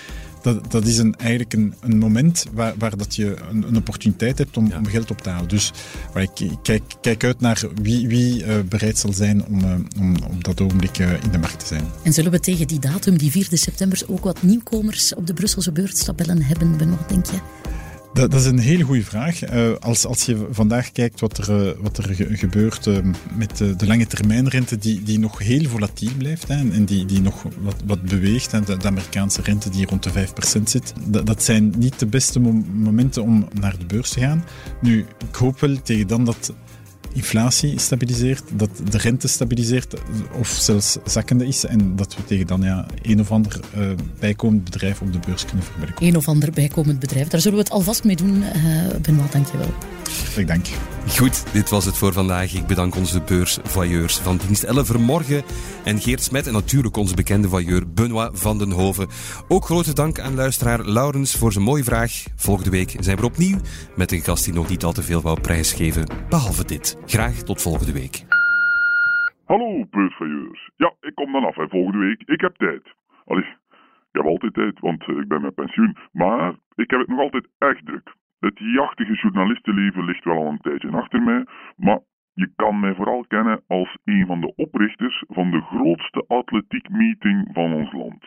dat, dat is een, eigenlijk een, een moment waar, waar dat je een, een opportuniteit hebt om, ja. om, geld op te halen. Dus waar ik kijk, kijk uit naar wie, wie uh, bereid zal zijn om, uh, om op dat ogenblik uh, in de markt te zijn. En zullen we tegen die datum, die 4 september, ook wat nieuwkomers op de Brusselse beurstabellen hebben, denk je? Dat, is een hele goede vraag. Uh, als, als je vandaag kijkt wat er, uh, wat er ge gebeurt uh, met de, de lange termijnrente, die, die nog heel volatiel blijft hè, en die, die nog wat, wat beweegt, hè, de, Amerikaanse rente die rond de 5% zit, dat, dat zijn niet de beste mom momenten om naar de beurs te gaan. Nu, ik hoop wel tegen dan dat inflatie stabiliseert, dat de rente stabiliseert of zelfs zakkende is en dat we tegen dan ja, een of ander uh, bijkomend bedrijf op de beurs kunnen verwerken. Een of ander bijkomend bedrijf, daar zullen we het alvast mee doen. Uh, Benoit, dankjewel. Ik dank. Goed, dit was het voor vandaag. Ik bedank onze beursvoyeurs van dienst 11 vanmorgen en Geert Smet en natuurlijk onze bekende voyeur Benoit van den Hoven. Ook grote dank aan luisteraar Laurens voor zijn mooie vraag. Volgende week zijn we opnieuw met een gast die nog niet al te veel wou prijsgeven, behalve dit. Graag tot volgende week. Hallo beursvoyeurs. Ja, ik kom dan af volgende week. Ik heb tijd. Allee, ik heb altijd tijd, want ik ben met pensioen. Maar ik heb het nog altijd echt druk. Het jachtige journalistenleven ligt wel al een tijdje achter mij, maar Je kan mij vooral kennen als een van de oprichters van de grootste atletiek meeting van ons land.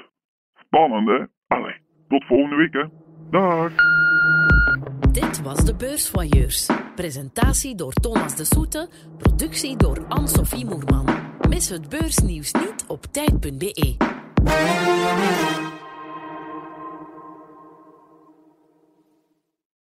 Spannend, hè? Allee, tot volgende week, hè. Dag! Dit was de Beursvoyeurs. Presentatie door Thomas de Soete, productie door Anne-Sophie Moerman. Mis het beursnieuws niet op tijd.be.